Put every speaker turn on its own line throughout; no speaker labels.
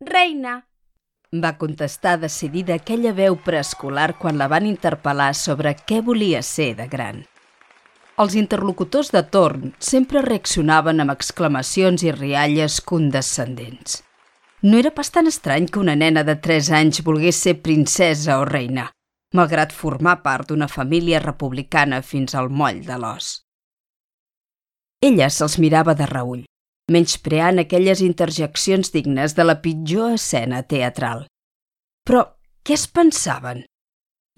Reina, va contestar decidida aquella veu preescolar quan la van interpel·lar sobre què volia ser de gran. Els interlocutors de torn sempre reaccionaven amb exclamacions i rialles condescendents. No era pas tan estrany que una nena de 3 anys volgués ser princesa o reina, malgrat formar part d'una família republicana fins al moll de l'os. Ella se'ls mirava de reull, menyspreant aquelles interjeccions dignes de la pitjor escena teatral. Però què es pensaven?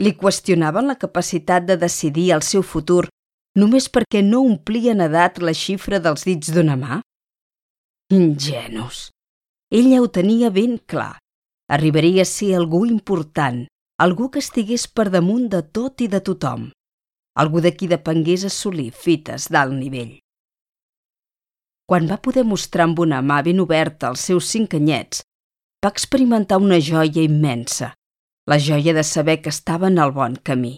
Li qüestionaven la capacitat de decidir el seu futur només perquè no omplien edat la xifra dels dits d'una mà? Ingenus. Ella ho tenia ben clar. Arribaria a ser algú important, algú que estigués per damunt de tot i de tothom, algú de qui depengués assolir fites d'alt nivell. Quan va poder mostrar amb una mà ben oberta els seus cinc anyets, va experimentar una joia immensa, la joia de saber que estava en el bon camí.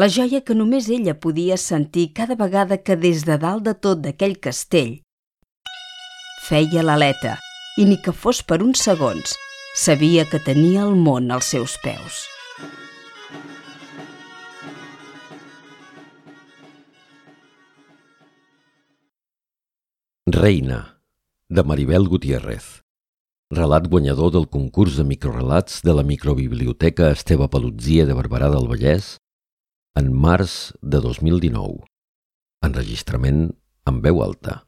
La joia que només ella podia sentir cada vegada que des de dalt de tot d'aquell castell feia l'aleta i ni que fos per uns segons, sabia que tenia el món als seus peus.
Reina, de Maribel Gutiérrez. Relat guanyador del concurs de microrelats de la microbiblioteca Esteve Palutzia de Barberà del Vallès en març de 2019. Enregistrament en veu alta.